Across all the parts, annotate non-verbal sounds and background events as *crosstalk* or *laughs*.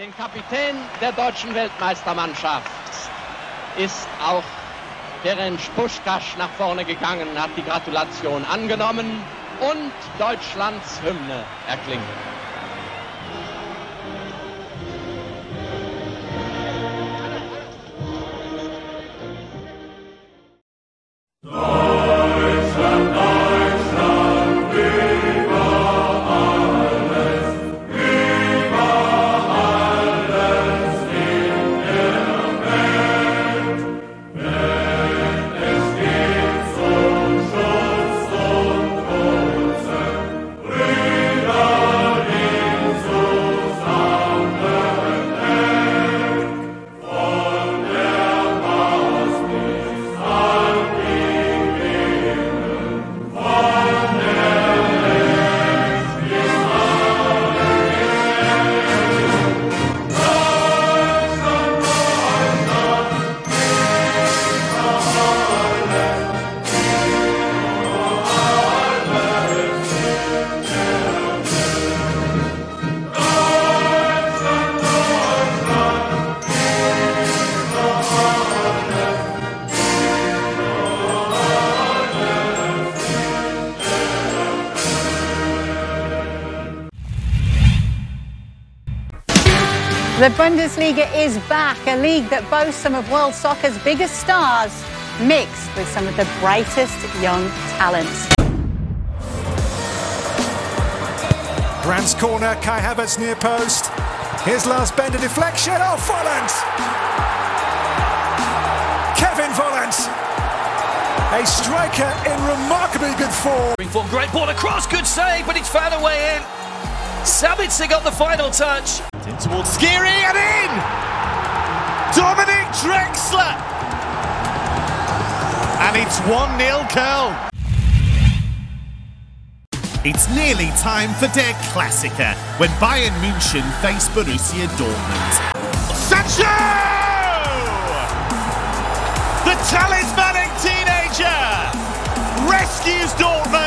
Den Kapitän der deutschen Weltmeistermannschaft ist auch Ferenc Puschkasch nach vorne gegangen, hat die Gratulation angenommen und Deutschlands Hymne erklingt. The Bundesliga is back, a league that boasts some of world soccer's biggest stars, mixed with some of the brightest young talents. Grant's corner, Kai Havertz near post. Here's Lars Bender deflection. Oh, Volland! Kevin Volland! A striker in remarkably good form. For great ball across, good save, but it's found a way in. Sabitzer got the final touch. Towards Skiri and in! Dominic Drexler! And it's 1 0 Köln. It's nearly time for Der Klassiker when Bayern München face Borussia Dortmund. Sancho! The talismanic teenager rescues Dortmund.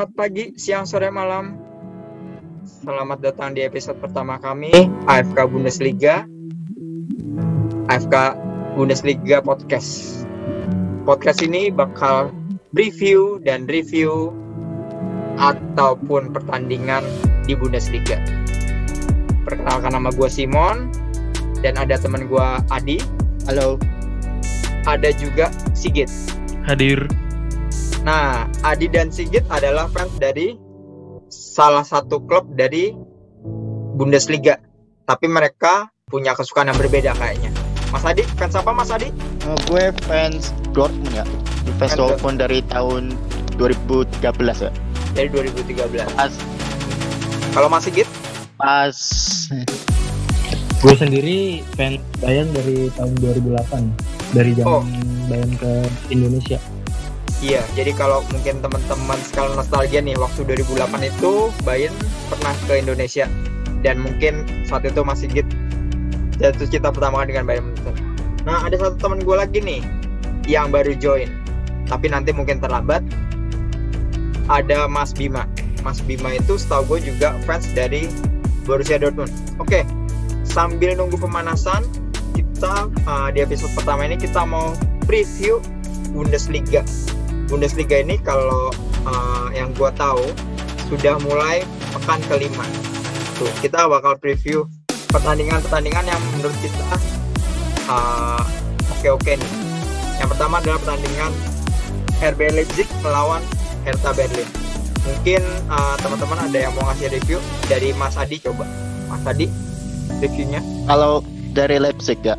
Selamat pagi, siang, sore, malam. Selamat datang di episode pertama kami AFK Bundesliga. AFK Bundesliga Podcast. Podcast ini bakal review dan review ataupun pertandingan di Bundesliga. Perkenalkan nama gue Simon dan ada teman gue Adi. Halo. Ada juga Sigit. Hadir. Nah, Adi dan Sigit adalah fans dari salah satu klub dari Bundesliga. Tapi mereka punya kesukaan yang berbeda kayaknya. Mas Adi, fans apa Mas Adi? Eh, gue fans Dortmund ya. Fans Fans Dortmund dari tahun 2013 ya. Dari 2013. Pas Kalau Mas Sigit? pas Gue sendiri fans Bayern dari tahun 2008 dari zaman Oh. Bayern ke Indonesia. Iya, jadi kalau mungkin teman-teman sekalian nostalgia nih, waktu 2008 itu Bayern pernah ke Indonesia. Dan mungkin saat itu Mas Sigit jatuh cinta pertama dengan Bayern Munchen. Nah, ada satu teman gue lagi nih yang baru join. Tapi nanti mungkin terlambat. ada Mas Bima. Mas Bima itu setahu gue juga fans dari Borussia Dortmund. Oke, sambil nunggu pemanasan, kita uh, di episode pertama ini kita mau preview Bundesliga. Bundesliga ini kalau uh, yang gue tahu sudah mulai pekan kelima. Tuh, kita bakal preview pertandingan-pertandingan yang menurut kita uh, oke-oke nih. Yang pertama adalah pertandingan RB Leipzig melawan Hertha Berlin. Mungkin uh, teman-teman ada yang mau ngasih review dari Mas Adi coba. Mas Adi reviewnya. Kalau dari Leipzig ya,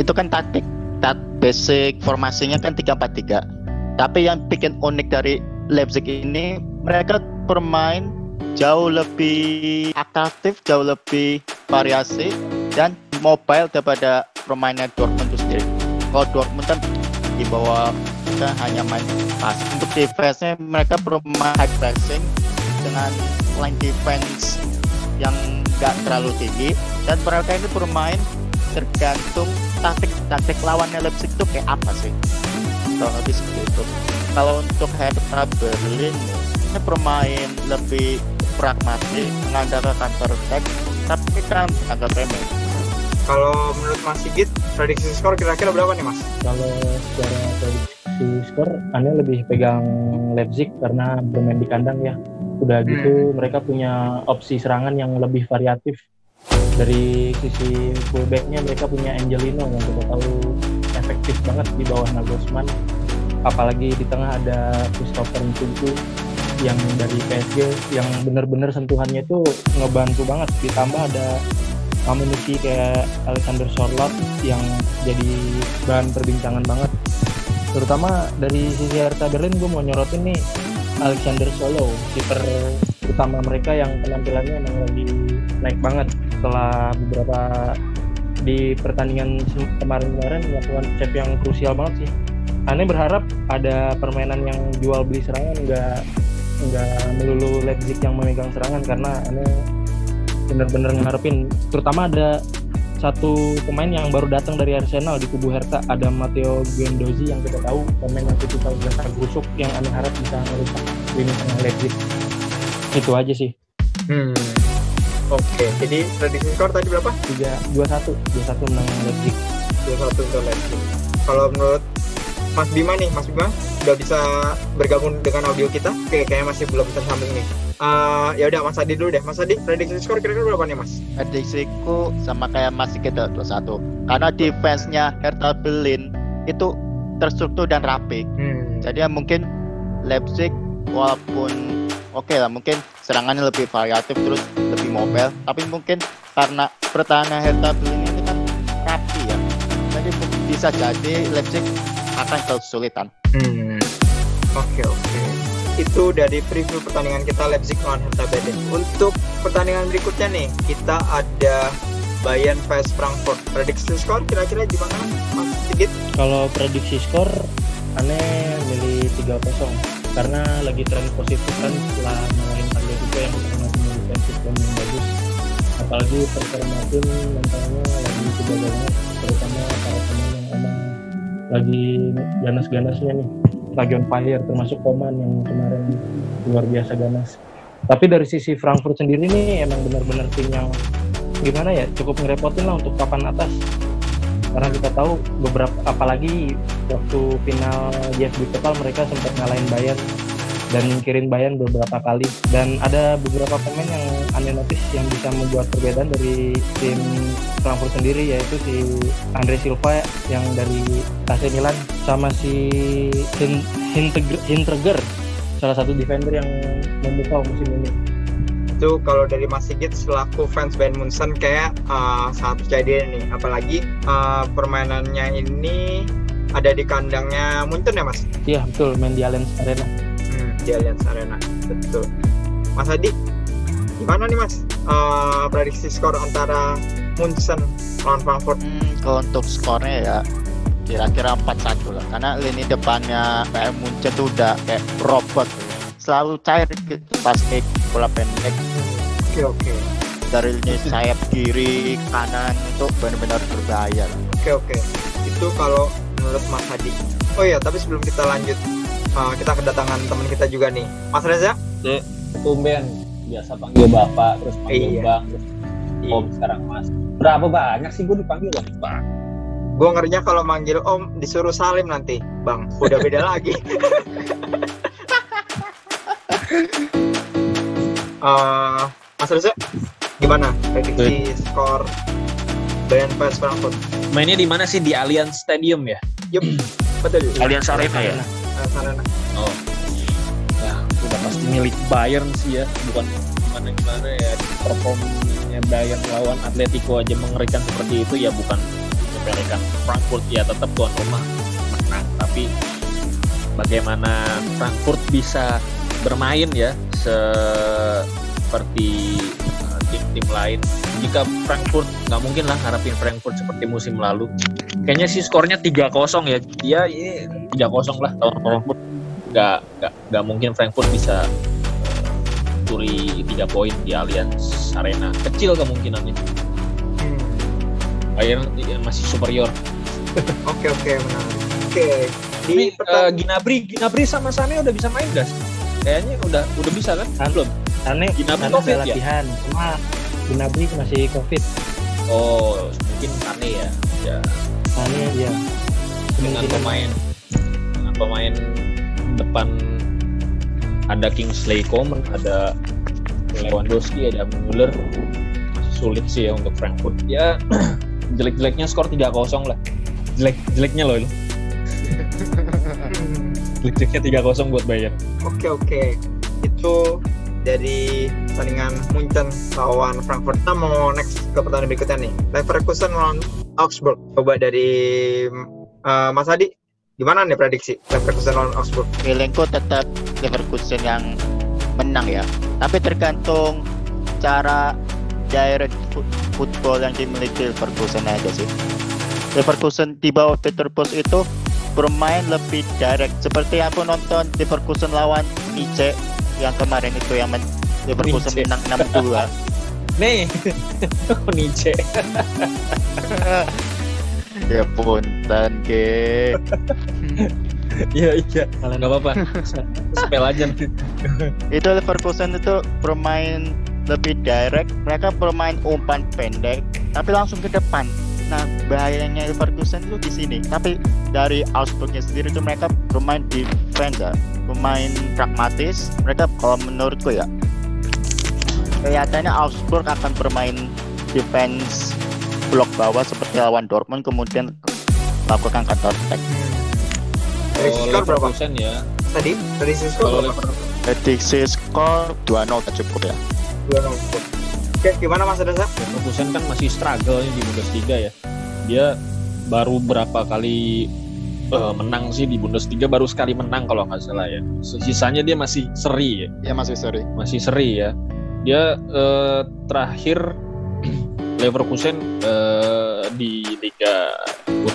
itu kan taktik, tak basic formasinya kan 3-4-3. Tapi yang bikin unik dari Leipzig ini, mereka bermain jauh lebih atraktif, jauh lebih variasi dan mobile daripada permainan Dortmund itu sendiri. Kalau Dortmund kan di bawah kita hanya main pas. Untuk defense-nya mereka bermain high pressing dengan line defense yang nggak terlalu tinggi dan mereka ini bermain tergantung taktik taktik lawannya Leipzig itu kayak apa sih kalau lebih seperti itu kalau untuk Hertha Berlin ini bermain lebih pragmatis mengandalkan counter attack tapi kan agak remeh Kalau menurut Mas Sigit, prediksi skor kira-kira berapa nih Mas? Kalau secara prediksi skor, aneh lebih pegang Leipzig karena bermain di kandang ya. Udah gitu mereka punya opsi serangan yang lebih variatif. Dari sisi fullbacknya mereka punya Angelino yang kita tahu efektif banget di bawah Nagelsmann. Apalagi di tengah ada Christopher Nkunku yang dari PSG yang bener-bener sentuhannya itu ngebantu banget. Ditambah ada Mamunuki kayak Alexander Sorloth yang jadi bahan perbincangan banget terutama dari sisi Hertha Berlin gue mau nyorotin nih Alexander Solo kiper utama mereka yang penampilannya emang lagi naik banget setelah beberapa di pertandingan kemarin-kemarin melakukan save yang krusial banget sih. Aneh berharap ada permainan yang jual beli serangan nggak nggak melulu Leipzig yang memegang serangan karena aneh bener-bener ngarepin. Terutama ada satu pemain yang baru datang dari Arsenal di kubu Hertha ada Matteo Guendouzi yang kita tahu pemain yang tipikal dasar busuk yang aneh harap bisa merusak lini Leipzig. Itu aja sih. Hmm. Oke, jadi prediksi skor tadi berapa? tiga dua satu dua satu menang Leipzig 2-1 untuk Leipzig. Kalau menurut Mas Bima nih, Mas Bima udah bisa bergabung dengan audio kita? Oke, kayaknya masih belum tersambung nih. Eh, ya udah Mas Adi dulu deh. Mas Adi, prediksi skor kira-kira berapa nih, Mas? prediksiku sama kayak masih kita 21 karena defense-nya Hertha Berlin itu terstruktur dan rapi Hmm. jadi ya mungkin Leipzig walaupun oke lah mungkin serangannya lebih variatif terus lebih mobile tapi mungkin karena pertahanan Hertha Berlin ini kan rapi ya jadi bisa jadi Leipzig akan kesulitan Hmm. Oke oke. Itu dari preview pertandingan kita Leipzig lawan Hertha Berlin. Untuk pertandingan berikutnya nih, kita ada Bayern vs Frankfurt. Prediksi skor kira-kira gimana, Mas Sigit? kalau prediksi skor aneh milih 3-0 karena lagi tren positif kan setelah ngalahin Carlo juga yang pernah punya defensif dan yang bagus. Apalagi performa tim mentalnya lagi juga banget terutama para pemain yang emang lagi ganas-ganasnya nih. Lagi on fire termasuk Koman yang kemarin luar biasa ganas. Tapi dari sisi Frankfurt sendiri nih emang benar-benar tim yang gimana ya cukup ngerepotin lah untuk papan atas karena kita tahu beberapa apalagi waktu final GFB Total mereka sempat ngalahin Bayern dan nyingkirin Bayern beberapa kali. Dan ada beberapa pemain yang aneh notice yang bisa membuat perbedaan dari tim Frankfurt sendiri yaitu si Andre Silva yang dari AC Milan sama si Hinterger salah satu defender yang memukau musim ini Itu kalau dari Mas Sigit selaku fans Bayern Munchen kayak uh, sangat percaya diri nih. Apalagi uh, permainannya ini ada di kandangnya Munchen ya, Mas? iya betul main di Allianz Arena Hmm, di Allianz Arena. Betul. Mas Adi, gimana nih Mas? Uh, prediksi skor antara Munchen lawan Frankfurt? Hmm, kalau untuk skornya ya kira-kira 4-1 lah karena lini depannya kayak Munchen tuh udah kayak robot selalu cair gitu pas kick bola pendek Oke oke. dari lini sayap kiri kanan itu benar-benar berbahaya. Oke oke. Itu kalau menurut Mas Hadi. Oh iya, tapi sebelum kita lanjut uh, kita kedatangan teman kita juga nih. Mas Reza? tumben biasa panggil bapak terus panggil Iya. bang terus om sekarang mas berapa banyak sih gue dipanggil om bang Gue ngerinya kalau manggil Om disuruh salim nanti, Bang. Udah beda *laughs* lagi. *laughs* Eh, Mas Reza, gimana? Prediksi skor Bayern vs Frankfurt? mainnya di mana sih? Di Allianz Stadium ya? Yup, betul. Allianz Arena ya. Eh, Sarana. oh. Ya udah pasti milik Bayern sih ya. Bukan gimana gimana ya. Performanya Bayern lawan Atletico aja mengerikan seperti itu ya. Bukan menyepelekan Frankfurt ya. Tetap tuan rumah menang. Tapi bagaimana Frankfurt bisa bermain ya seperti uh, tim-tim lain. Jika Frankfurt nggak mungkin lah harapin Frankfurt seperti musim lalu. Kayaknya sih skornya 3-0 ya. Dia ini 3-0 lah. Lawan Frankfurt nggak nggak nggak mungkin Frankfurt bisa uh, curi tiga poin di Allianz Arena. Kecil kemungkinannya. Hmm, Bayern ya, masih superior. Oke oke menarik. Oke Tapi di uh, pertandingan Ginabri Ginabri sama Sane udah bisa main gas kayaknya udah udah bisa kan? Belum? Aneh, Ginabri karena COVID ada ya? latihan. Cuma Ginabri masih COVID. oh mungkin Sane ya. Ya. Aneh dia. dengan pemain dengan pemain depan ada Kingsley Coman ada Lewandowski ada Müller. Sulit sih ya untuk Frankfurt. Ya *clears throat* jelek-jeleknya skor 3-0 lah. Jelek jeleknya loh ini jelek-jeleknya 3-0 buat Bayern Oke oke itu dari pertandingan Munchen lawan Frankfurt. Kita mau next ke pertandingan berikutnya nih. Leverkusen lawan Augsburg. Coba dari eh, Mas Adi, gimana nih prediksi Leverkusen lawan Augsburg? Feelingku tetap Leverkusen yang menang ya. Tapi tergantung cara direct fut- football yang dimiliki Leverkusen aja sih. Leverkusen di bawah Peter Bosz itu bermain lebih direct. Seperti aku nonton Leverkusen lawan Nice yang kemarin itu yang men- Leverkusen Nice. menang 6-2. *laughs* nih *laughs* Nietzsche *laughs* ya punten ke. iya iya nggak apa-apa spell aja itu Leverkusen itu bermain lebih direct mereka bermain umpan pendek tapi langsung ke depan nah bahayanya Leverkusen itu di sini tapi dari Augsburgnya sendiri itu mereka bermain defense ya bermain pragmatis mereka kalau menurutku ya kelihatannya Augsburg akan bermain defense blok bawah seperti lawan Dortmund kemudian melakukan counter attack Prediksi oh, skor berapa? Ya Tadi prediksi skor kalau berapa? Prediksi skor 2-0 tak cukup ya 2-0 Augsburg. Oke, gimana Mas Reza? Leverkusen kan masih struggle di Bundesliga ya. Dia baru berapa kali eh, menang sih di Bundesliga baru sekali menang kalau nggak salah ya. Sisanya dia masih seri ya, ya masih sorry masih seri ya. Dia eh, terakhir *clears throat* Leverkusen eh, di Liga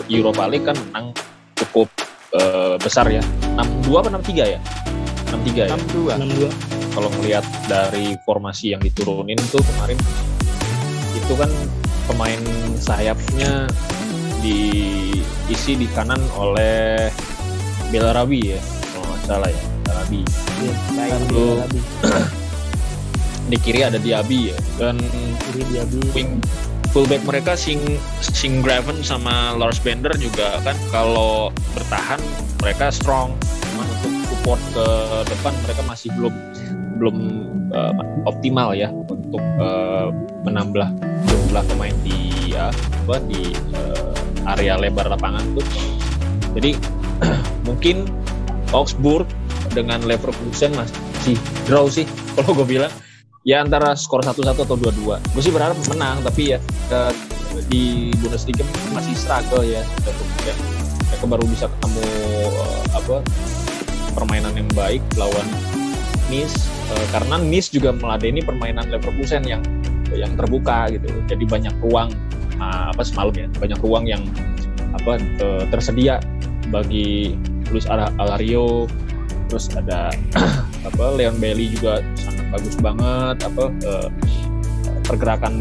Europa League kan menang cukup eh, besar ya. 6-2 apa 6-3 ya? 6-3 ya 6-2 62. Kalau melihat dari formasi yang diturunin tuh kemarin itu kan pemain sayapnya diisi di kanan oleh Belarabi ya kalau nggak salah ya Belarabi Iya, Lalu *clears throat* di kiri ada Diaby ya dan Kiri Diaby. wing fullback mereka Sing Sing Graven sama Lars Bender juga kan kalau bertahan mereka strong cuman untuk support ke depan mereka masih belum belum eh, optimal ya untuk eh, menambah jumlah pemain di ya, apa di eh, area lebar lapangan tuh. Jadi *clears throat* mungkin Augsburg dengan Leverkusen masih draw sih *laughs* kalau gue bilang. Ya antara skor 1-1 atau 2-2 gue sih berharap menang tapi ya ke- di Bundesliga masih struggle ya Leverkusen. Mereka baru bisa ketemu eh, apa permainan yang baik lawan Nice eh, karena Nice juga meladeni permainan Leverkusen yang yang terbuka gitu. Jadi banyak ruang nah, apa semalam ya banyak ruang yang apa eh, tersedia bagi Luis Alario. Terus ada *clears throat* apa Leon Bailey juga sangat bagus banget apa eh, pergerakan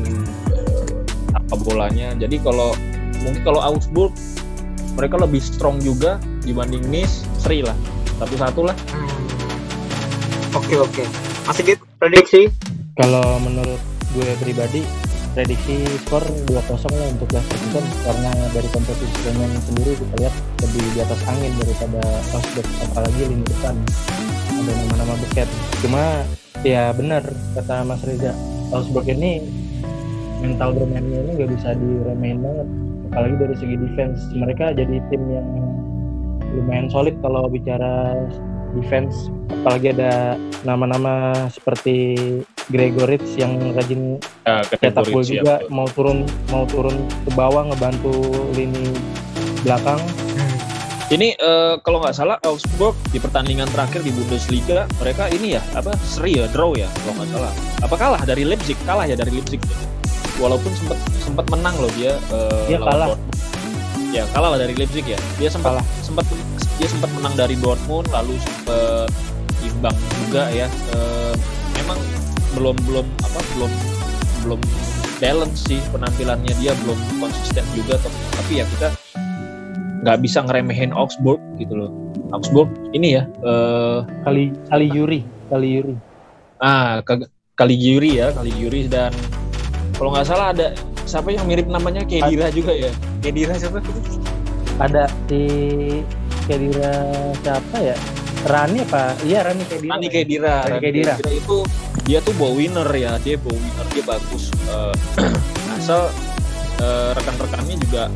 eh, apa bolanya. Jadi kalau mungkin kalau Augsburg mereka lebih strong juga dibanding Nice seri lah. Satu satu lah Oke oke. Masih Git, prediksi? Kalau menurut gue pribadi prediksi skor 2-0 lah untuk Leverkusen karena dari kompetisi pemain sendiri kita lihat lebih di atas angin daripada Augsburg apalagi lini depan ada nama-nama beket cuma ya benar kata Mas Reza Augsburg ini mental bermainnya ini nggak bisa diremehin banget apalagi dari segi defense mereka jadi tim yang lumayan solid kalau bicara defense apalagi ada nama-nama seperti Gregoritz yang rajin ya, cetak gol juga siap. mau turun mau turun ke bawah ngebantu lini belakang Ini eh, kalau nggak salah Augsburg di pertandingan terakhir di Bundesliga mereka ini ya apa seri ya draw ya kalau nggak salah. Apa kalah dari Leipzig kalah ya dari Leipzig. Walaupun sempat sempat menang loh dia. eh, Dia kalah. Dortmund. Ya kalah lah dari Leipzig ya. Dia sempat Kalah. sempat dia sempat menang dari Dortmund lalu sempat imbang juga ya. Eh, memang belum belum apa belum belum balance sih penampilannya dia belum konsisten juga tapi ya kita nggak bisa ngeremehin Augsburg gitu loh. Augsburg ini ya eh kali kali Yuri kali Yuri ah ke, kali Yuri ya, kali Yuri dan kalau nggak salah ada siapa yang mirip namanya Kedira juga ya. Kedira siapa? ada si Kedira siapa ya Rani apa iya Rani Kedira Rani Kedira. Rani Kedira. itu dia tuh bawa winner ya, dia bawa winner dia bagus. Eh, *clears throat* asal eh, rekan-rekannya juga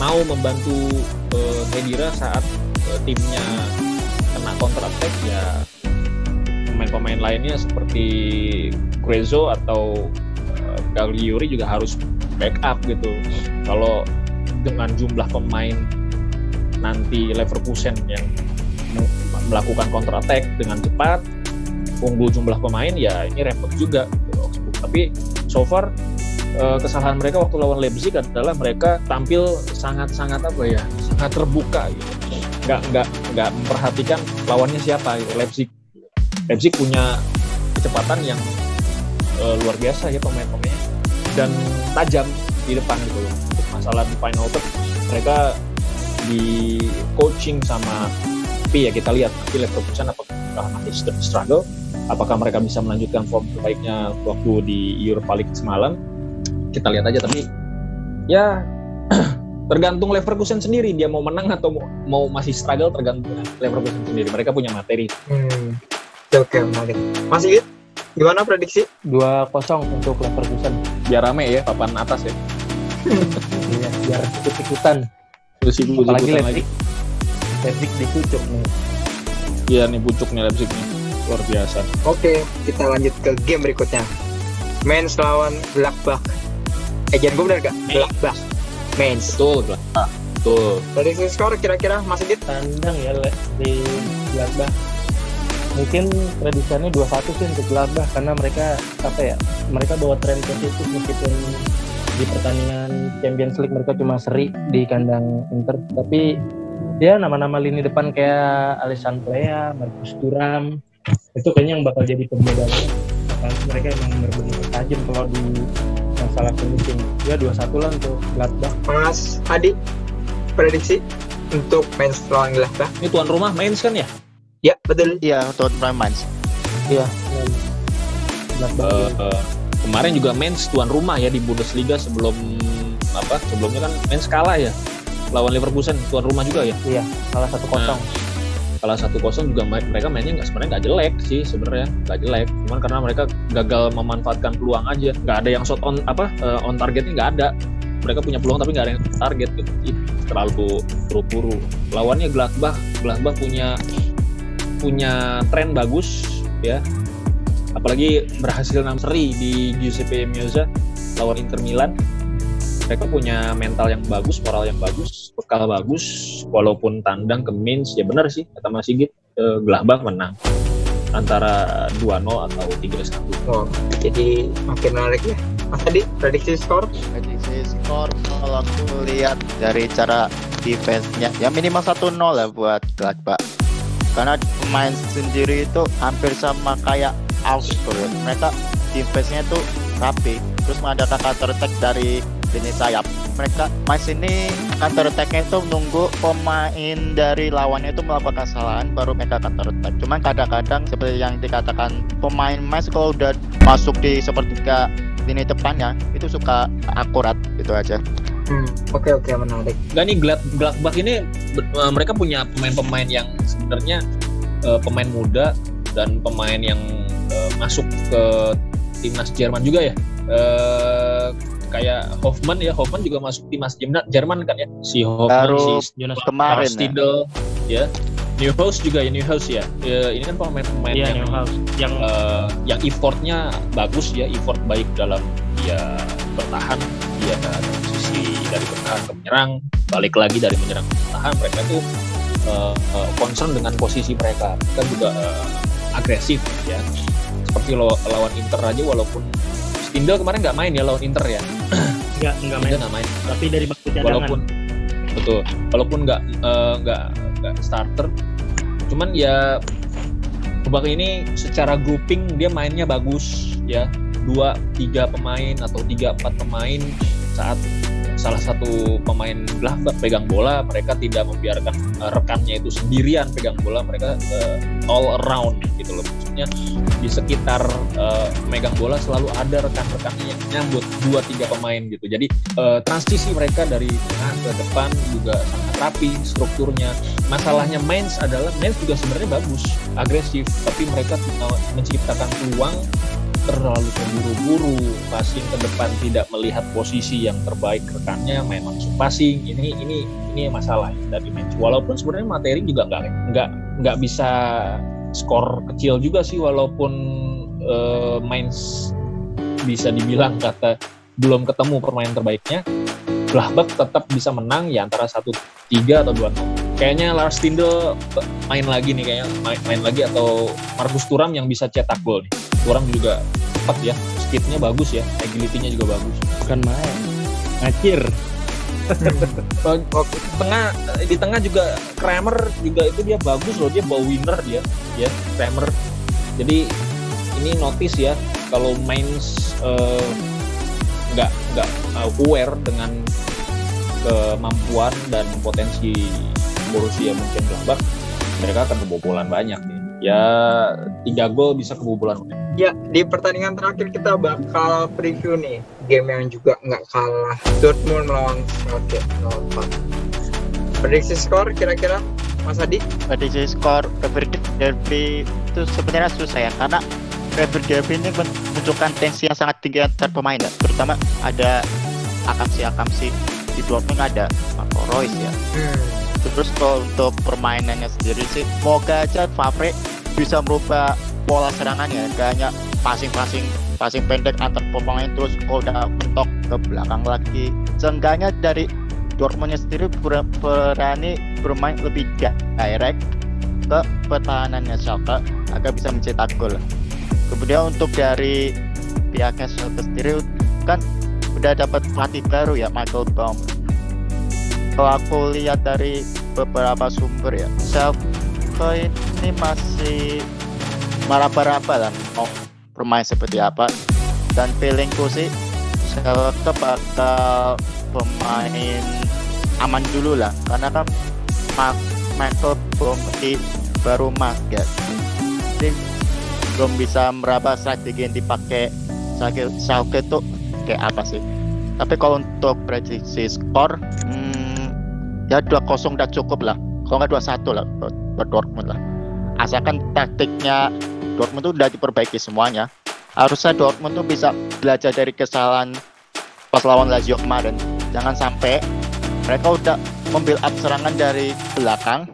mau membantu eh, Kedira saat eh, timnya kena counter attack ya pemain-pemain lainnya seperti Grezzo atau Gagliuri juga harus backup gitu. Kalau dengan jumlah pemain nanti Leverkusen yang me- melakukan counter attack dengan cepat, unggul jumlah pemain ya ini repot juga gitu. Tapi so far eh, kesalahan mereka waktu lawan Leipzig adalah mereka tampil sangat-sangat apa ya, sangat terbuka gitu. Nggak nggak nggak memperhatikan lawannya siapa gitu. Leipzig. Leipzig punya kecepatan yang eh, luar biasa ya pemain-pemainnya dan tajam di depan gitu. Untuk masalah final third mereka di coaching sama tapi ya kita lihat nanti Leverkusen apakah masih st- struggle? Apakah mereka bisa melanjutkan form terbaiknya waktu di Europa League semalam? Kita lihat aja tapi ya *clears throat* tergantung Leverkusen sendiri dia mau menang atau mau, mau masih struggle tergantung Leverkusen sendiri. Mereka punya materi. Hmm. Oke, menarik. Masih gimana prediksi? 2-0 untuk Leverkusen. Biar rame ya papan atas ya. Iya biar ikut-ikutan ibu apalagi Leipzig Leipzig dikucuk nih Iya nih pucuk nih Leipzig nih luar biasa Oke, kita lanjut ke game berikutnya. Mainz lawan Gladbach. Eh, jangan gue bener gak? Gladbach. Mainz. betul Gladbach. betul Prediksi skor kira-kira Masih Git? tandang ya Le, di Gladbach mungkin prediksinya 2-1 sih untuk Gladbach karena mereka apa ya mereka bawa tren positif meskipun di pertandingan Champions League mereka cuma seri di kandang Inter. Tapi dia nama-nama lini depan kayak Alessandro Plea, Marcus Thuram itu kayaknya yang bakal jadi pembedanya karena mereka emang benar-benar tajam kalau di masalah finishing. Ya 2-1 lah untuk Gladbach. Mas Adi, prediksi untuk Mainz lawan Gladbach? ini tuan rumah Mainz kan ya? Ya, betul. Iya, untuk Prime Mainz. iya. Gladbach. Eh, eh, kemarin juga Mainz tuan rumah ya di Bundesliga sebelum apa sebelumnya kan Mainz kalah ya. Lawan Leverkusen tuan rumah juga ya? Iya salah satu kosong. Kalah satu kosong juga mereka mainnya nggak sebenarnya nggak jelek sih sebenarnya nggak jelek. Cuman karena mereka gagal memanfaatkan peluang aja. Nggak ada yang shot on apa eh, on targetnya nggak ada. Mereka punya peluang tapi nggak ada yang target gitu. Terlalu buru-buru. Lawannya Gladbach Gladbach punya punya tren bagus ya apalagi berhasil enam seri di Giuseppe Meazza lawan Inter Milan mereka punya mental yang bagus, moral yang bagus, bekal bagus, walaupun tandang ke Mainz ya benar sih kata Mas Sigit eh, Gladbach menang antara 2-0 atau 3-1. Oh, jadi makin menarik ya. Mas Adi, prediksi skor? Prediksi skor kalau aku lihat dari cara defense-nya ya minimal 1-0 lah buat Gladbach. Karena pemain sendiri itu hampir sama kayak Augsburg. Mereka defense-nya tuh rapi. Terus mengadakan counter attack dari lini sayap. Mereka main sini counter attack-nya itu nunggu pemain dari lawannya itu melakukan kesalahan baru mereka counter attack. Cuman kadang-kadang seperti yang dikatakan pemain Mes kalau udah masuk di sepertiga lini depannya itu suka akurat gitu aja. Hmm, oke oke menarik. Enggak nih Glad Gladbach ini eh, mereka punya pemain-pemain yang sebenarnya eh, pemain muda dan pemain yang eh, masuk ke timnas Jerman juga ya. Eh, kayak Hoffman ya, Hoffman juga masuk timnas Jerman, Jerman kan ya. Si Hoffman, Baru si Jonas kemarin Stindl, ya. Neuhaus juga ya Neuhaus ya. Eh, ini kan pemain-pemain Iya, yang Neuhaus. Yang eh, yang effortnya bagus ya, effort baik dalam dia bertahan, dia dari sisi dari bertahan ke menyerang, balik lagi dari menyerang ke bertahan, mereka tuh eh, eh, concern dengan posisi mereka, mereka juga eh, agresif ya. Seperti law- lawan Inter aja walaupun Stindl kemarin nggak main ya lawan Inter ya, enggak enggak main, nggak main. Tapi dari bangku cadangan. walaupun betul. Walaupun nggak eh, nggak nggak starter. Cuman ya Bubak ini secara grouping dia mainnya bagus ya. Dua tiga pemain atau tiga empat pemain saat salah satu pemain Gladbach pegang bola mereka tidak membiarkan eh, rekannya itu sendirian pegang bola mereka eh, all around gitu loh. Maksudnya di sekitar eh, megang bola selalu ada rekan-rekannya yang nyambut dua tiga pemain gitu. Jadi eh, transisi mereka dari tengah ke depan juga sangat rapi strukturnya. Masalahnya Mainz adalah Mainz juga sebenarnya bagus agresif tapi mereka menciptakan peluang terlalu terburu-buru passing ke depan tidak melihat posisi yang terbaik rekannya main langsung passing ini ini ini masalah dari Mainz walaupun sebenarnya materi juga nggak nggak nggak bisa skor kecil juga sih walaupun eh, Mainz bisa dibilang kata belum ketemu permainan terbaiknya Gladbach tetap bisa menang ya antara satu tiga atau dua kayaknya Lars Stindl main lagi nih kayaknya main, main lagi atau Markus Thuram yang bisa cetak gol nih Thuram juga cepat ya speednya bagus ya agility-nya juga bagus bukan main. Ngacir. *laughs* Eh, tengah di tengah juga Kramer juga itu dia bagus loh dia bawa winner dia ya Kramer jadi ini notice ya kalau Mainz eh, nggak nggak uh, aware dengan kemampuan dan potensi Borussia Mönchengladbach mereka akan kebobolan banyak nih ya tiga gol bisa kebobolan Ya, di pertandingan terakhir kita bakal preview nih game yang juga nggak kalah Dortmund melawan Schalke 04. Prediksi skor kira-kira Mas Adi? prediksi skor River Derby itu sebenarnya susah ya karena River Derby ini menunjukkan tensi yang sangat tinggi antar pemain ya. terutama ada akamsi-akamsi di Dortmund ada Marco Reus ya terus kalau untuk permainannya sendiri sih moga aja Favre bisa merubah pola serangannya gak hanya passing-passing passing pendek antar pemain terus kalau udah mentok ke belakang lagi seenggaknya dari Dortmundnya sendiri ber- berani bermain lebih direct ke pertahanannya Schalke agar bisa mencetak gol. Kemudian untuk dari pihaknya Schalke sendiri kan udah dapat pelatih baru ya Michael Baum. Kalau aku lihat dari beberapa sumber ya, Schalke ini masih meraba-raba lah mau bermain seperti apa. Dan feelingku sih Schalke bakal pemain aman dulu lah karena kan Michael di baru ya jadi belum bisa meraba strategi yang dipakai Schalke itu kayak apa sih tapi kalau untuk prediksi skor hmm, ya 2-0 udah cukup lah. Kalau nggak 2-1 lah buat, Dortmund lah. Asalkan taktiknya Dortmund tuh udah diperbaiki semuanya harusnya Dortmund tuh bisa belajar dari kesalahan pas lawan Lazio kemarin. Jangan sampai mereka udah membuild up serangan dari belakang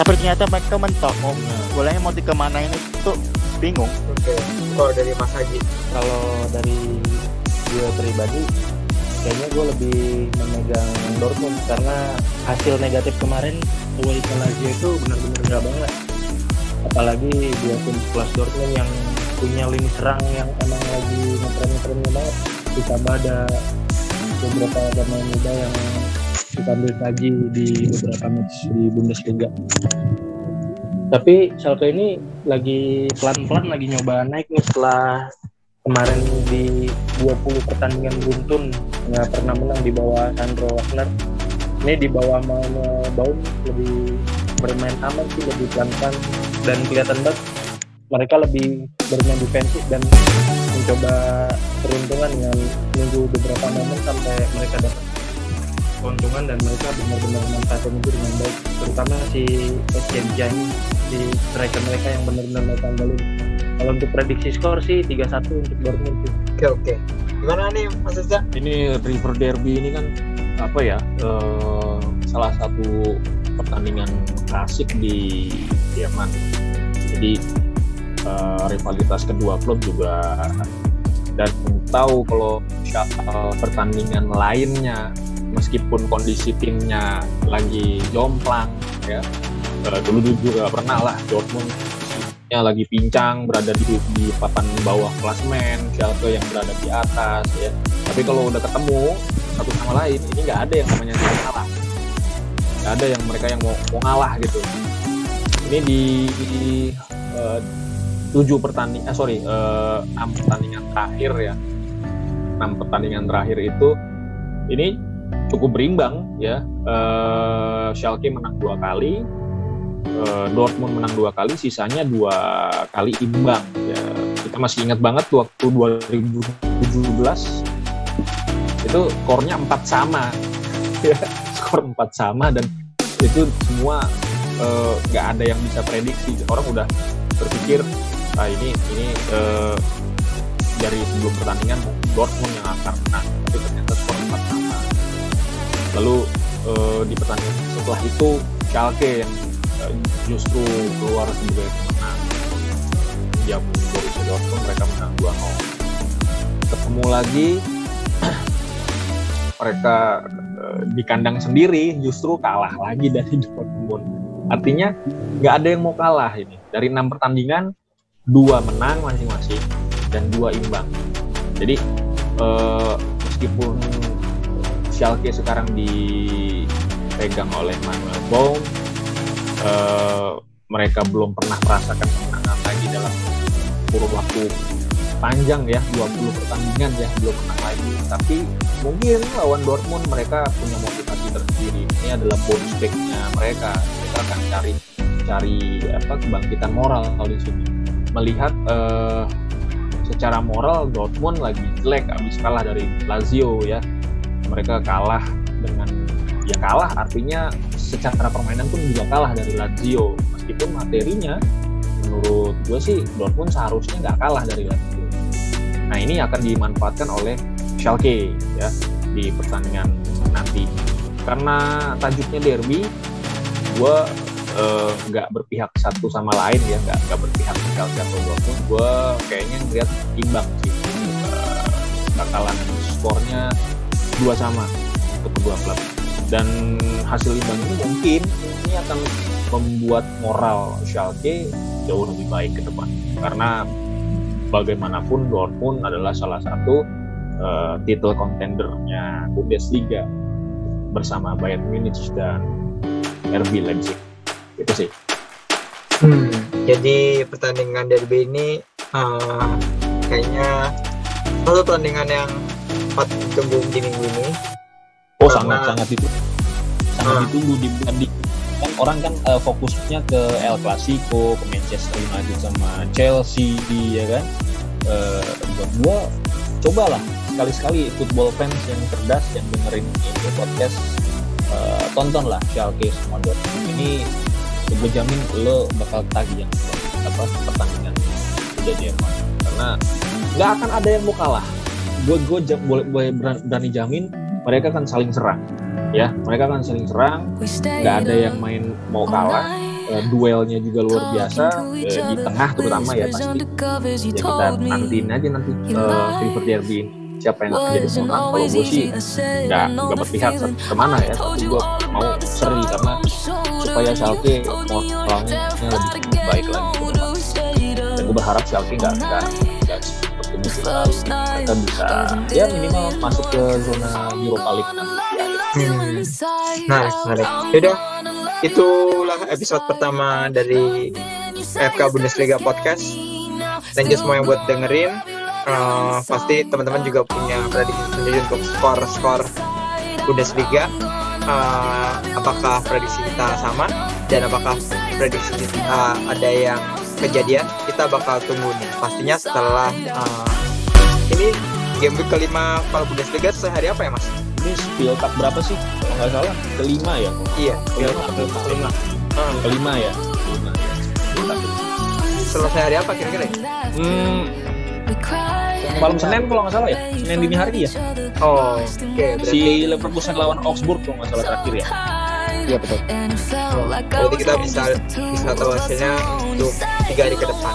tapi ternyata mereka mentok. Mau bolanya mau dikemanain itu bingung. Oke, kalau dari Mas Haji. Kalau dari gue pribadi, kayaknya gue lebih memegang Dortmund karena hasil negatif kemarin away ke Lazio itu benar-benar nggak banget. Apalagi dua tim kelas Dortmund yang punya lini serang yang emang lagi ngetren-ngetrennya banget. Ditambah ada beberapa pemain muda yang kita ambil lagi di beberapa match di Bundesliga. Tapi Schalke ini lagi pelan-pelan lagi nyoba naik nih setelah kemarin di 20 pertandingan beruntun nggak pernah menang di bawah Sandro Wagner. Ini di bawah Manuel Baum lebih bermain aman sih lebih pelan-pelan dan kelihatan banget. Mereka lebih bermain defensif dan mencoba peruntungan dengan menunggu beberapa momen sampai mereka dapat keuntungan dan mereka benar-benar manfaatin itu dengan baik terutama si Etienne si striker mereka yang benar-benar mereka andalin kalau untuk prediksi skor sih 3-1 untuk Dortmund. Oke oke. Gimana nih Mas Eza? Ini River Derby ini kan apa ya eh, salah satu pertandingan klasik di Jerman. Jadi eh, rivalitas kedua klub juga dan tahu kalau sya- eh, pertandingan lainnya meskipun kondisi timnya lagi jomplang ya eh, dulu juga pernah lah Dortmund nya lagi pincang berada di di papan bawah klasemen Schalke yang berada di atas ya. Tapi kalau udah ketemu satu sama lain ini nggak ada yang namanya saling kalah nggak ada yang mereka yang mau, mau ngalah gitu. Ini di, di eh, tujuh pertandingan eh, sorry eh, enam pertandingan terakhir ya. Enam pertandingan terakhir itu ini cukup berimbang ya. Eh, Schalke menang dua kali eh, Dortmund menang dua kali, sisanya dua kali imbang. Ya, kita masih ingat banget waktu 2017 itu skornya empat sama, *laughs* skor empat sama dan itu semua eh, nggak ada yang bisa prediksi. Orang udah berpikir, ah ini ini eh, dari sebelum pertandingan Dortmund yang akan menang, tapi ternyata skor empat sama. Lalu eh, di pertandingan setelah itu Schalke yang justru keluar sebagai pemenang jamu Borussia Dortmund mereka menang 2-0 ketemu lagi *clears throat* mereka eh, di kandang sendiri justru kalah lagi dari *laughs* Dortmund. Artinya nggak ada yang mau kalah ini. Dari enam pertandingan dua menang masing-masing dan dua imbang. Jadi eh, meskipun Schalke sekarang dipegang oleh Manuel Baum eh, mereka belum pernah merasakan kemenangan lagi dalam kurun waktu panjang ya 20 pertandingan ya belum menang lagi. Tapi mungkin lawan Dortmund mereka punya motivasi tersendiri. Ini adalah bonus back-nya mereka. Mereka akan cari cari apa kebangkitan moral di sini. Melihat eh, secara moral Dortmund lagi jelek habis kalah dari Lazio ya. Mereka kalah dengan ya kalah artinya secara permainan pun juga kalah dari Lazio. Meskipun materinya menurut gue sih Dortmund seharusnya nggak kalah dari Lazio. Nah ini akan dimanfaatkan oleh Schalke ya di pertandingan nanti. Karena tajuknya derby gue eh, nggak berpihak satu sama lain ya nggak nggak berpihak ke atau Dortmund. Gue kayaknya ngeliat imbang sih. Eh, bakalan skornya dua sama untuk kedua klub dan hasil imbang ini mungkin ini akan membuat moral Schalke jauh lebih baik ke depan. Karena bagaimanapun Dortmund adalah salah satu eh, title contendernya Bundesliga bersama Bayern Munich dan RB Leipzig. Itu sih. Hmm, jadi pertandingan derby ini eh, kayaknya satu pertandingan yang patut ditunggu di minggu ini. Oh sangat sangat itu sangat Ah. ditunggu dibanding kan orang kan eh, fokusnya ke El Clasico ke Manchester United sama Chelsea ya kan? Eh, buat gua cobalah sekali-sekali football fans yang cerdas yang dengerin ini podcast eh, tontonlah Schalke sama Dortmund ini gue jamin lo bakal tagih yang apa pertandingan Liga Jerman. Karena nggak akan ada yang mau kalah. Gue gue boleh boleh beran- berani jamin mereka akan saling serang ya. Mereka akan saling serang. Nggak ada yang main mau kalah. Eh, duelnya juga luar biasa. Eh, di tengah terutama ya pasti. ya kita nantiin aja nanti eh, River Derby. Ini. siapa yang akan jadi pemenang? Kalau gue sih nggak nggak berpihak ke mana ya. tapi gue mau seri karena supaya Schalke moralnya lebih baik lagi. Dan gue berharap Schalke nggak nggak mereka bisa ya minimal masuk ke zona Europa League Hmm. Nah, menarik. Yaudah, itulah episode pertama dari FK Bundesliga Podcast. Thank you semua yang buat dengerin. eh, pasti teman-teman juga punya prediksi sendiri untuk skor-skor Bundesliga. Eh, apakah prediksi kita sama dan apakah prediksi kita ada yang kejadian? Kita bakal tunggu nih. Pastinya setelah eh, ini game week kelima kalau Bundesliga sehari apa ya mas? Ini Spieltag berapa sih? Kalau nggak salah kelima ya. Iya. Kelima, kelima, kelima. Hmm. Kelima ya. Kelima. Spieltag. Selesai hari apa kira-kira? ya? Hmm, malam Senin kalau nggak salah ya. Senin dini hari ya. Oh, oke. berarti- Si Leverkusen lawan Augsburg kalau nggak salah terakhir ya. Iya betul. Berarti kita bisa bisa tahu hasilnya untuk tiga hari ke depan.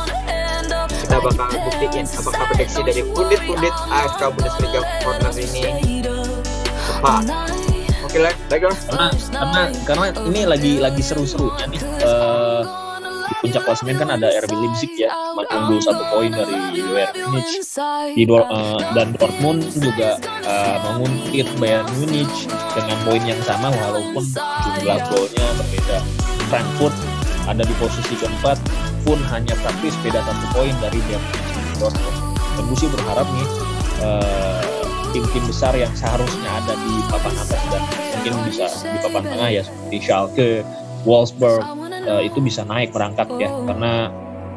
Kita bakal buktiin apakah prediksi dari pundit-pundit AFK Bundesliga Corner ini tepat. Oke lah, baiklah. Karena karena karena ini lagi lagi seru-serunya nih. Eh, di puncak klasemen kan ada RB Leipzig ya, cuma unggul satu poin dari Bayern Munich. Di Dor- eh, dan Dortmund juga eh, menguntit Bayern Munich dengan poin yang sama walaupun jumlah golnya berbeda. Frankfurt ada di posisi keempat pun hanya praktis beda satu poin dari Bayern Dortmund. Dan gue sih berharap nih eh, tim-tim besar yang seharusnya ada di papan atas dan mungkin bisa di papan tengah ya seperti Schalke, Wolfsburg eh, itu bisa naik merangkak ya karena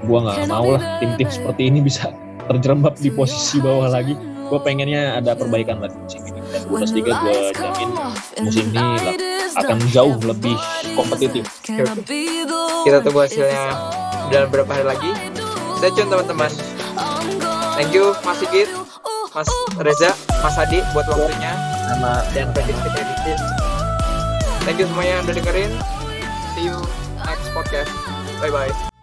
gua nggak mau lah tim-tim seperti ini bisa *laughs* terjerembab di posisi bawah lagi. Gue pengennya ada perbaikan lagi musim ini dan Bundesliga gue jamin musim ini lah akan jauh lebih kompetitif. Kita tunggu hasilnya dalam beberapa hari lagi. Stay tune teman-teman. Thank you Mas Sigit, Mas Reza, Mas Adi buat waktunya Sama dan. Thank you semuanya yang udah dengerin. See you podcast. Bye bye.